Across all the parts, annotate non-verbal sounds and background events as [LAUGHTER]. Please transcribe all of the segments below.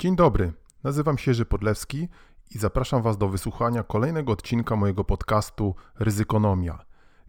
Dzień dobry, nazywam się Jerzy Podlewski i zapraszam Was do wysłuchania kolejnego odcinka mojego podcastu Ryzykonomia.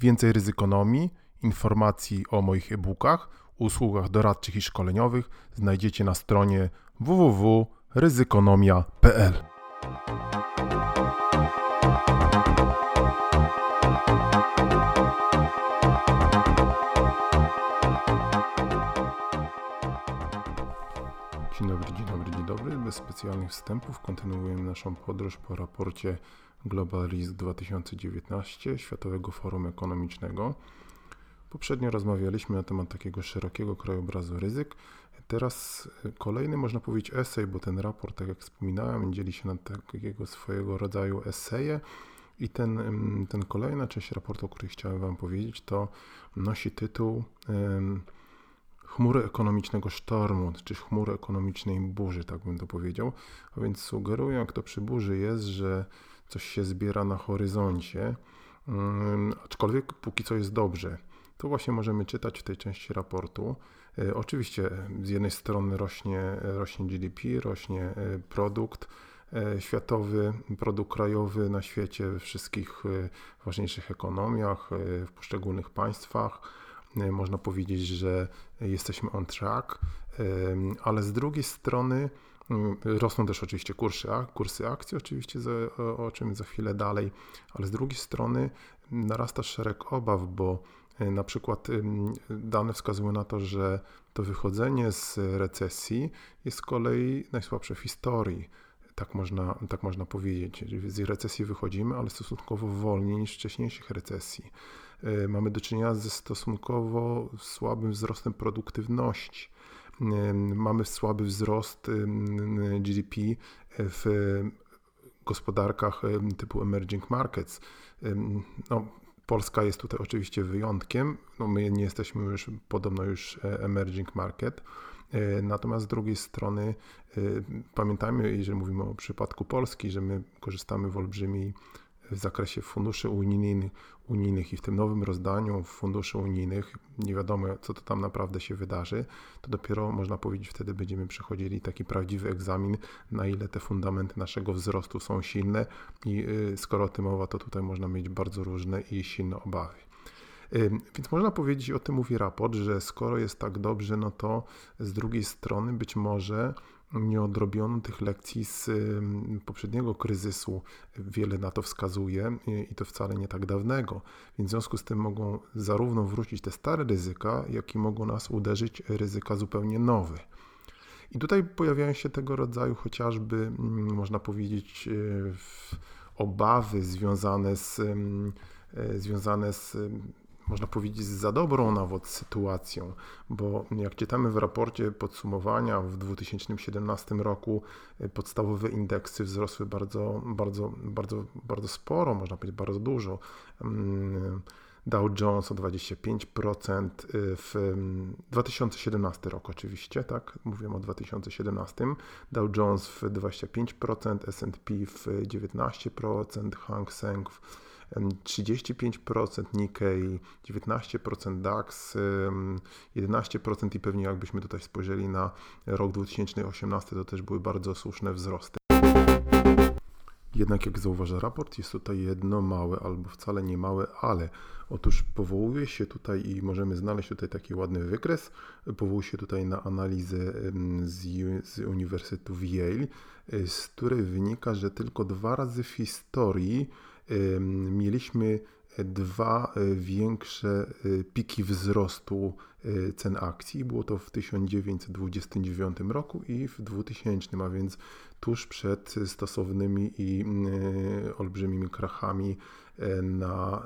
Więcej ryzykonomii, informacji o moich e-bookach, usługach doradczych i szkoleniowych znajdziecie na stronie www.ryzykonomia.pl. Bez specjalnych wstępów kontynuujemy naszą podróż po raporcie Global Risk 2019 Światowego Forum Ekonomicznego. Poprzednio rozmawialiśmy na temat takiego szerokiego krajobrazu ryzyk. Teraz kolejny, można powiedzieć, esej, bo ten raport, tak jak wspominałem, dzieli się na takiego swojego rodzaju eseje. I ten, ten kolejna część raportu, o której chciałem Wam powiedzieć, to nosi tytuł chmury ekonomicznego sztormu, czy chmury ekonomicznej burzy, tak bym to powiedział. A więc sugeruję, jak to przy burzy jest, że coś się zbiera na horyzoncie, um, aczkolwiek póki co jest dobrze. To właśnie możemy czytać w tej części raportu. E, oczywiście z jednej strony rośnie, rośnie GDP, rośnie e, produkt e, światowy, produkt krajowy na świecie, we wszystkich ważniejszych ekonomiach, w poszczególnych państwach E, można powiedzieć, że jesteśmy on track, ale z drugiej strony mm, rosną też oczywiście kursy, kursy akcji, oczywiście o czym za chwilę dalej, ale z drugiej strony narasta szereg obaw, bo e, na przykład dane wskazują na to, że to wychodzenie z recesji jest z kolei najsłabsze w historii. Tak można, tak można powiedzieć. Z recesji wychodzimy, ale stosunkowo wolniej niż wcześniejszych recesji. E, mamy do czynienia ze stosunkowo słabym wzrostem produktywności. E, mamy słaby wzrost GDP w gospodarkach typu emerging markets. No, Polska jest tutaj oczywiście wyjątkiem. No, my nie jesteśmy już podobno już e, emerging market. Natomiast z drugiej strony pamiętajmy, jeżeli mówimy o przypadku Polski, że my korzystamy w olbrzymiej w zakresie funduszy unijnych, unijnych i w tym nowym rozdaniu funduszy unijnych, nie wiadomo co to tam naprawdę się wydarzy, to dopiero można powiedzieć wtedy będziemy przechodzili taki prawdziwy egzamin, na ile te fundamenty naszego wzrostu są silne i y, skoro o tym mowa, to tutaj można mieć bardzo różne i silne obawy. Więc można powiedzieć, o tym mówi raport, że skoro jest tak dobrze, no to z drugiej strony być może nie odrobiono tych lekcji z poprzedniego kryzysu. Wiele na to wskazuje i to wcale nie tak dawnego. Więc w związku z tym mogą zarówno wrócić te stare ryzyka, jak i mogą nas uderzyć ryzyka zupełnie nowe. I tutaj pojawiają się tego rodzaju chociażby, mm, można powiedzieć, e, obawy związane z, e, związane z można powiedzieć, za dobrą nawet sytuacją, bo jak czytamy w raporcie podsumowania w 2017 roku y, podstawowe indeksy wzrosły bardzo, bardzo, bardzo, bardzo sporo, można powiedzieć bardzo dużo. Mm, Dow Jones o 25% y, w 2017 mm, rok oczywiście, tak, mówię o 2017. Dow Jones w 25%, S&P w 19%, Hang Seng w 35% Nikkei, 19% DAX, 11% i pewnie jakbyśmy tutaj spojrzeli na rok 2018, to też były bardzo słuszne wzrosty. Jednak jak zauważa raport, jest tutaj jedno małe albo wcale nie małe, ale otóż powołuje się tutaj i możemy znaleźć tutaj taki ładny wykres, powołuje się tutaj na analizę z, z Uniwersytetu Yale, z której wynika, że tylko dwa razy w historii mieliśmy dwa e, większe e, piki wzrostu e, cen akcji. Było to w 1929 roku i w 2000, a więc tuż przed stosownymi i olbrzymimi krachami na,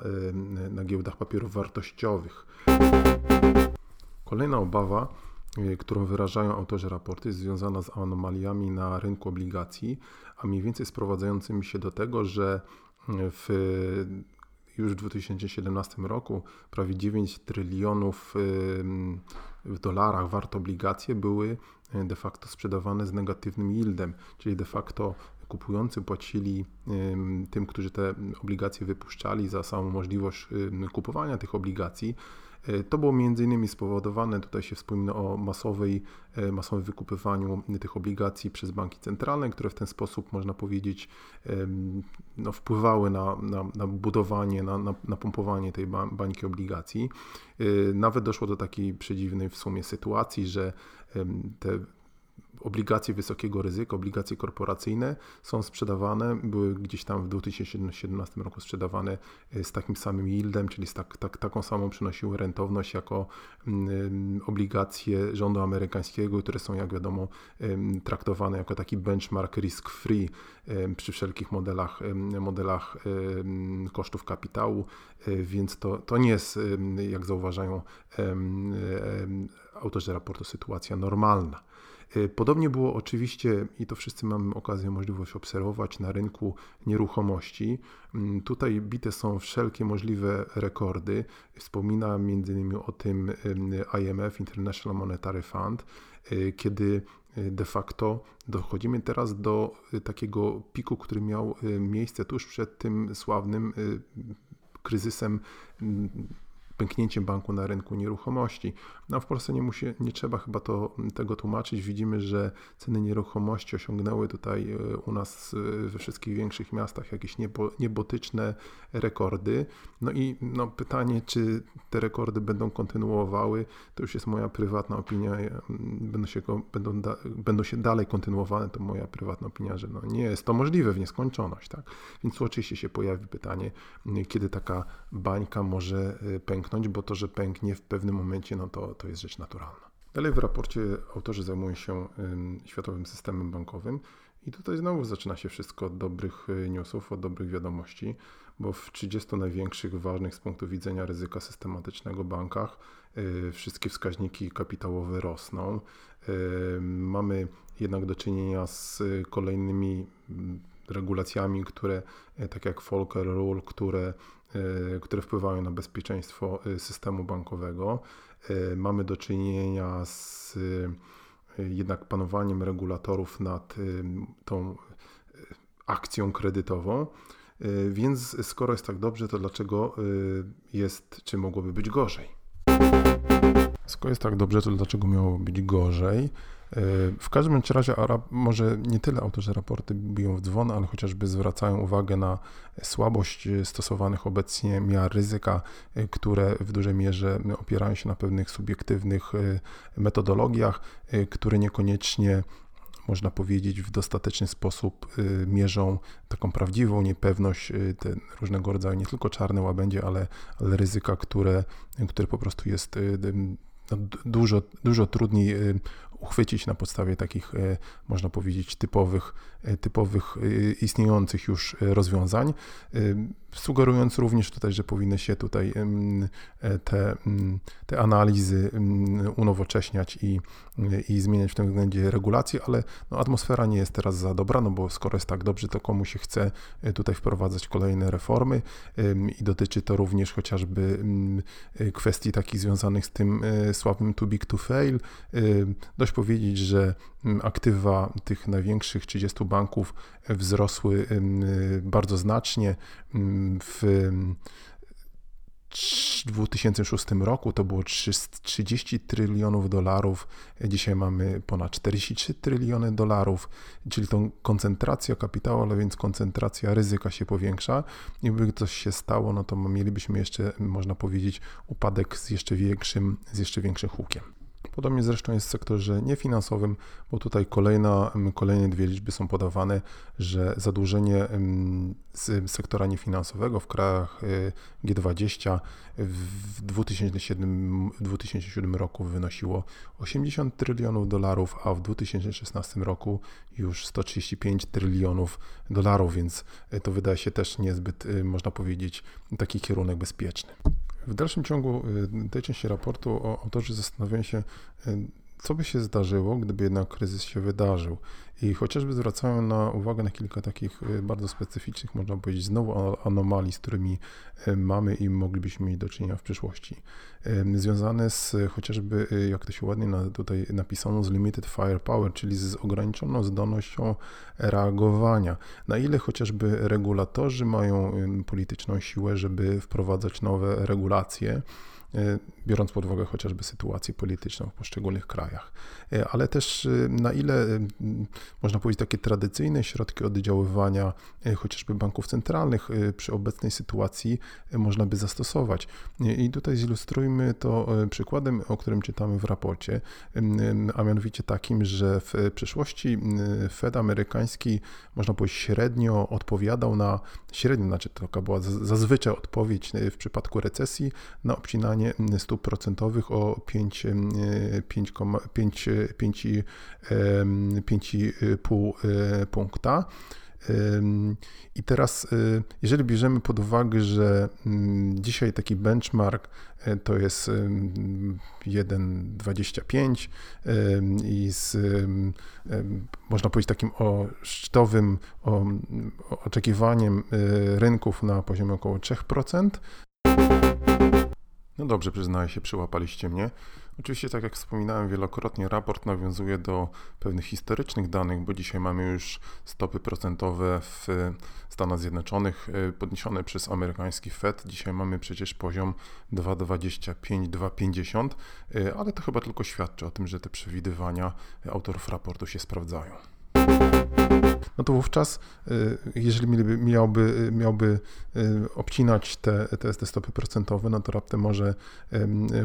na giełdach papierów wartościowych. Kolejna obawa, którą wyrażają autorzy raportu, jest związana z anomaliami na rynku obligacji, a mniej więcej sprowadzającymi się do tego, że w już w 2017 roku prawie 9 trylionów w dolarach wart obligacje były e, de facto sprzedawane z negatywnym yieldem, czyli de facto kupujący płacili tym, którzy te obligacje wypuszczali za samą możliwość kupowania tych obligacji To było między innymi spowodowane, tutaj się wspomina o masowej, masowym wykupywaniu tych obligacji przez banki centralne, które w ten sposób, można powiedzieć, no, wpływały na, na, na budowanie, na, na, na pompowanie tej bańki obligacji. Nawet doszło do takiej przedziwnej w sumie sytuacji, że te obligacje wysokiego ryzyka, obligacje korporacyjne są sprzedawane, były gdzieś tam w 2017 roku sprzedawane e, z takim samym yieldem, czyli z tak, tak, taką samą przynosiły rentowność jako um, obligacje rządu amerykańskiego, które są jak wiadomo um, traktowane jako taki benchmark risk-free przy wszelkich modelach, modelach kosztów kapitału, e, więc to, to nie jest, jak zauważają autorzy raportu, sytuacja normalna. Y, podobnie było oczywiście, i to wszyscy mamy okazję, możliwość obserwować na rynku nieruchomości. Mm, tutaj bite są wszelkie możliwe rekordy. Wspomina m.in. o tym IMF, International Monetary Fund, y, kiedy y, de facto dochodzimy teraz do takiego piku, który miał miejsce tuż przed tym sławnym kryzysem mm, pęknięciem banku na rynku nieruchomości. No w Polsce nie, musi, nie trzeba chyba to, tego tłumaczyć. Widzimy, że ceny nieruchomości osiągnęły tutaj e, u nas e, we wszystkich większych miastach jakieś niebo, niebotyczne rekordy. No i no, pytanie, czy te rekordy będą kontynuowały, to już jest moja prywatna opinia. Będą się, będą, da, będą się dalej kontynuowane, to moja prywatna opinia, że no, nie jest to możliwe w nieskończoność. Tak? Więc oczywiście się pojawi pytanie, kiedy taka bańka może e, pęknąć, bo to, że pęknie w pewnym momencie, no to, to jest rzecz naturalna. Dalej w raporcie autorzy zajmują się światowym systemem bankowym i tutaj znowu zaczyna się wszystko od dobrych y, newsów, od dobrych wiadomości, bo w 30 największych ważnych z punktu widzenia ryzyka systematycznego bankach y, wszystkie wskaźniki kapitałowe rosną. Mamy jednak do czynienia z kolejnymi mm, regulacjami, które, tak jak Volcker Rule, które, które wpływają na bezpieczeństwo e, systemu bankowego. Mamy do czynienia z jednak panowaniem regulatorów nad tą akcją kredytową. Więc skoro jest tak dobrze, to dlaczego jest, czy mogłoby być gorzej? Skoro jest tak dobrze, to dlaczego miało być gorzej? W każdym razie może nie tyle autorzy raporty biją w dzwon, ale chociażby zwracają uwagę na słabość stosowanych obecnie miar ryzyka, które w dużej mierze opierają się na pewnych subiektywnych e, metodologiach, e, które niekoniecznie można powiedzieć, w dostateczny sposób e, mierzą taką prawdziwą niepewność, te różnego rodzaju nie tylko czarne łabędzie, ale, ale ryzyka, które, które po prostu jest no, dużo, dużo trudniej uchwycić na podstawie takich, e, można powiedzieć, typowych, e, typowych e, istniejących już rozwiązań, sugerując również tutaj, że powinny się tutaj te, te analizy unowocześniać i, i zmieniać w tym względzie regulacje, ale no, atmosfera nie jest teraz za dobra, no bo skoro jest tak dobrze, to komu się chce tutaj wprowadzać kolejne reformy i dotyczy to również chociażby kwestii takich związanych z tym sławnym too big to fail. Dość powiedzieć, że aktywa tych największych 30 banków wzrosły bardzo znacznie. W 2006 roku to było 30 trylionów dolarów, dzisiaj mamy ponad 43 tryliony dolarów, czyli tą koncentracja kapitału, ale więc koncentracja ryzyka się powiększa. Gdyby coś się stało, no to mielibyśmy jeszcze, można powiedzieć, upadek z jeszcze większym, z jeszcze większym hukiem. Podobnie zresztą jest w sektorze niefinansowym, bo tutaj kolejna, kolejne dwie liczby są podawane, że zadłużenie z sektora niefinansowego w krajach y, G20 w 2007, w 2007 roku wynosiło 80 trylionów dolarów, a w 2016 roku już 135 trylionów dolarów, więc to wydaje się też niezbyt, y, można powiedzieć, taki kierunek bezpieczny. W dalszym ciągu y, tej części raportu autorzy zastanawiają się, y, co by się zdarzyło, gdyby jednak kryzys się wydarzył. I chociażby zwracają na uwagę na kilka takich y, bardzo specyficznych, można powiedzieć, znowu anomalii, z którymi y, mamy i moglibyśmy mieć do czynienia w przyszłości. Związane z chociażby, y, jak to się ładnie tutaj napisano, z limited firepower, czyli z ograniczoną zdolnością reagowania. Na ile chociażby regulatorzy mają polityczną siłę, żeby wprowadzać nowe regulacje, biorąc pod uwagę chociażby sytuację polityczną w poszczególnych krajach. Ale też na ile można powiedzieć takie tradycyjne środki oddziaływania chociażby banków centralnych przy obecnej sytuacji można by zastosować. I tutaj zilustrujmy to przykładem, o którym czytamy w raporcie, a mianowicie takim, że w przeszłości Fed amerykański, można powiedzieć, średnio odpowiadał na, średnio, znaczy taka była zazwyczaj odpowiedź w przypadku recesji na obcinanie stóp procentowych o 5, 5, 5, 5, 5,5 punkta. I teraz, jeżeli bierzemy pod uwagę, że mm, dzisiaj taki benchmark to jest 1,25 i z, można powiedzieć, takim o szczytowym oczekiwaniem y, rynków na poziomie około 3%. No dobrze, przyznaję się, przyłapaliście mnie. Oczywiście, tak jak wspominałem wielokrotnie, raport nawiązuje do pewnych historycznych danych, bo dzisiaj mamy już stopy procentowe w Stanach Zjednoczonych e, podniesione przez amerykański Fed. Dzisiaj mamy przecież poziom 2,25, 2,50, e, ale to chyba tylko świadczy o tym, że te przewidywania autorów raportu się sprawdzają no to wówczas, y, jeżeli miałby, miałby y, obcinać te, te, te stopy procentowe, no to raptem może,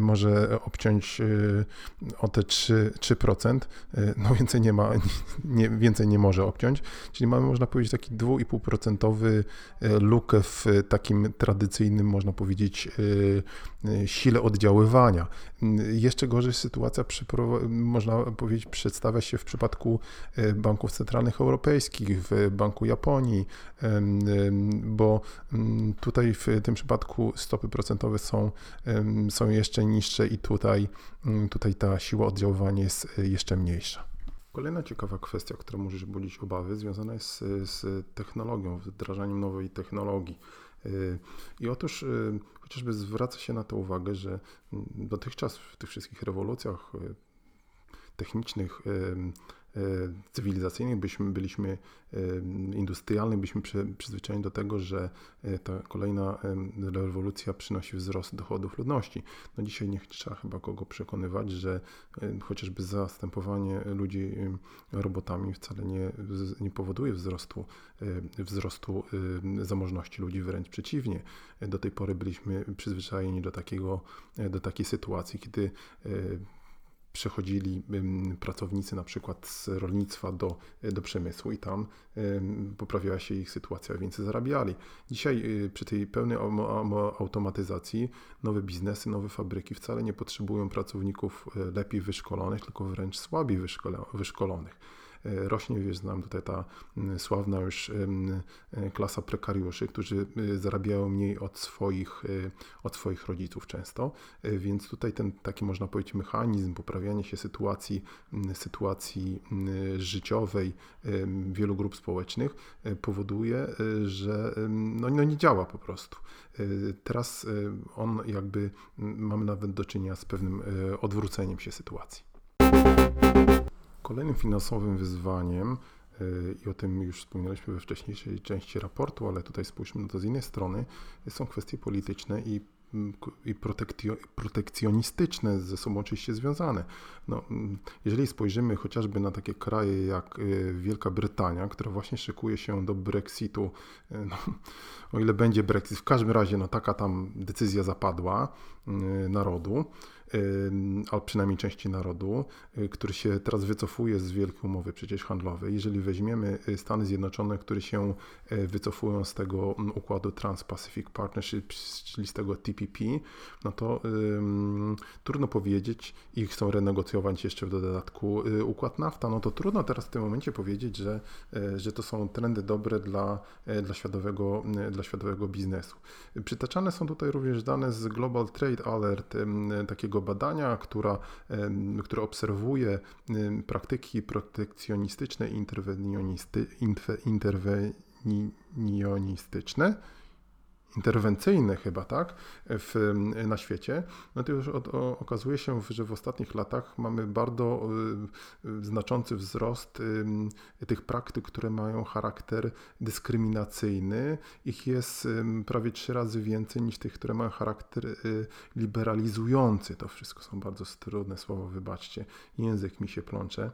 może obciąć y, o te 3%, 3% no więcej nie ma, nie, więcej nie może obciąć, czyli mamy, można powiedzieć, taki 2,5% lukę w takim tradycyjnym, można powiedzieć, sile oddziaływania. Jeszcze gorzej sytuacja, można powiedzieć, przedstawia się w przypadku banków centralnych europejskich, w Banku Japonii, bo tutaj w tym przypadku stopy procentowe są, są jeszcze niższe i tutaj, tutaj ta siła oddziaływania jest jeszcze mniejsza. Kolejna ciekawa kwestia, która może budzić obawy, związana jest z, z technologią, wdrażaniem nowej technologii. I otóż chociażby zwraca się na to uwagę, że dotychczas w tych wszystkich rewolucjach technicznych E, cywilizacyjnych, byśmy, byliśmy e, industrialnych, byliśmy przyzwyczajeni do tego, że e, ta kolejna rewolucja przynosi wzrost dochodów ludności. No dzisiaj nie trzeba chyba kogo przekonywać, że chociażby zastępowanie ludzi robotami wcale nie, nie powoduje wzrostu, wzrostu zamożności ludzi, wręcz przeciwnie. Do tej pory byliśmy przyzwyczajeni do, takiego, do takiej sytuacji, kiedy przechodzili pracownicy na przykład z rolnictwa do, do przemysłu i tam poprawiała się ich sytuacja, więcej zarabiali. Dzisiaj y, przy tej pełnej automatyzacji nowe biznesy, nowe fabryki wcale nie potrzebują pracowników y, lepiej wyszkolonych, tylko wręcz słabiej wyszkolonych. E, rośnie, wiesz, znam tutaj ta sławna już e, klasa prekariuszy, którzy e, zarabiają mniej od swoich, od swoich rodziców często, więc tutaj ten taki można powiedzieć mechanizm poprawiania się sytuacji, sytuacji życiowej wielu grup społecznych powoduje, że no, no nie działa po prostu. Teraz on jakby mamy nawet do czynienia z pewnym odwróceniem się sytuacji. Kolejnym finansowym wyzwaniem, y, i o tym już wspominaliśmy we wcześniejszej części raportu, ale tutaj spójrzmy na to z innej strony, są kwestie polityczne i i protekcjonistyczne ze sobą oczywiście związane. No, jeżeli spojrzymy chociażby na takie kraje jak y, Wielka Brytania, która właśnie szykuje się do Brexitu, y, no, [LAUGHS] o ile będzie Brexit, w każdym razie no, taka tam decyzja zapadła narodu, a przynajmniej części narodu, który się teraz wycofuje z wielkiej umowy przecież handlowej. Jeżeli weźmiemy Stany Zjednoczone, które się wycofują z tego układu Trans-Pacific Partnership, czyli z tego TPP, no to um, trudno powiedzieć i chcą renegocjować jeszcze w dodatku układ NAFTA, no to trudno teraz w tym momencie powiedzieć, że, że to są trendy dobre dla, dla, światowego, dla światowego biznesu. Przytaczane są tutaj również dane z Global Trade Alert, takiego badania, która, które obserwuje praktyki protekcjonistyczne i interwenionistyczne interwencyjne chyba, tak, w, na świecie, no to już od, o, okazuje się, że w ostatnich latach mamy bardzo y, znaczący wzrost y, tych praktyk, które mają charakter dyskryminacyjny. Ich jest y, prawie trzy razy więcej niż tych, które mają charakter y, liberalizujący. To wszystko są bardzo trudne słowa, wybaczcie, język mi się plącze.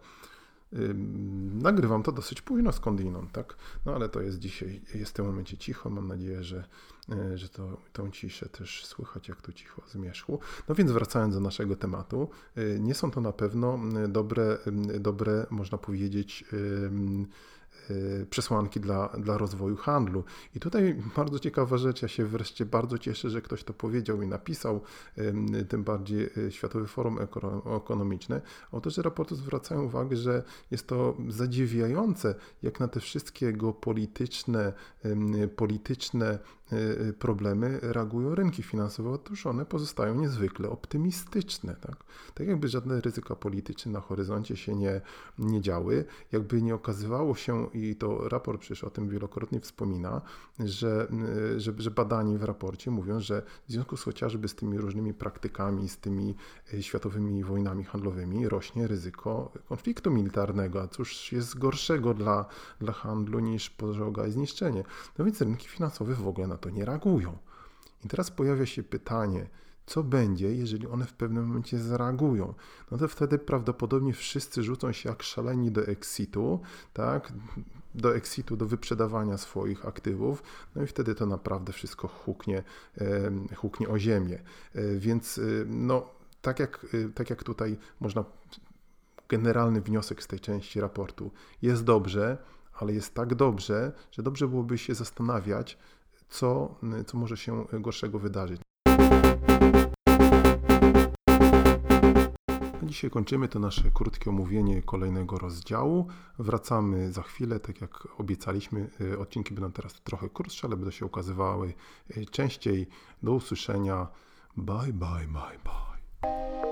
Nagrywam to dosyć późno skądinąd, tak? No ale to jest dzisiaj, jest w tym momencie cicho. Mam nadzieję, że, e, że to, tą ciszę też słychać, jak to cicho zmierzchu. No więc wracając do naszego tematu, e, nie są to na pewno dobre, dobre można powiedzieć, przesłanki dla, dla rozwoju handlu. I tutaj bardzo ciekawa rzecz, ja się wreszcie bardzo cieszę, że ktoś to powiedział i napisał, tym bardziej y, Światowy Forum Ekonomiczne. Autorzy raportu zwracają uwagę, że jest to zadziwiające, jak na te wszystkie geopolityczne, polityczne Y, problemy reagują rynki finansowe. Otóż one pozostają niezwykle optymistyczne. Tak, tak jakby żadne ryzyka polityczne na horyzoncie się nie, nie działy, jakby nie okazywało się, i to raport przecież o tym wielokrotnie wspomina, że, y, że, że badani w raporcie mówią, że w związku z chociażby z tymi różnymi praktykami, z tymi światowymi wojnami handlowymi rośnie ryzyko konfliktu militarnego. A cóż jest gorszego dla, dla handlu niż pożoga i zniszczenie? No więc rynki finansowe w ogóle na to nie reagują. I teraz pojawia się pytanie, co będzie, jeżeli one w pewnym momencie zareagują? No to wtedy prawdopodobnie wszyscy rzucą się jak szaleni do exitu, tak? Do exitu, do wyprzedawania swoich aktywów, no i wtedy to naprawdę wszystko huknie, huknie o ziemię. E, więc e, no, tak jak, e, tak jak tutaj można, generalny wniosek z tej części raportu, jest dobrze, ale jest tak dobrze, że dobrze byłoby się zastanawiać, co, co może się gorszego wydarzyć. Dzisiaj kończymy to nasze krótkie omówienie kolejnego rozdziału. Wracamy za chwilę, tak jak obiecaliśmy. Y, odcinki będą teraz trochę krótsze, ale będą się ukazywały y, częściej. Do usłyszenia. Bye, bye, bye, bye.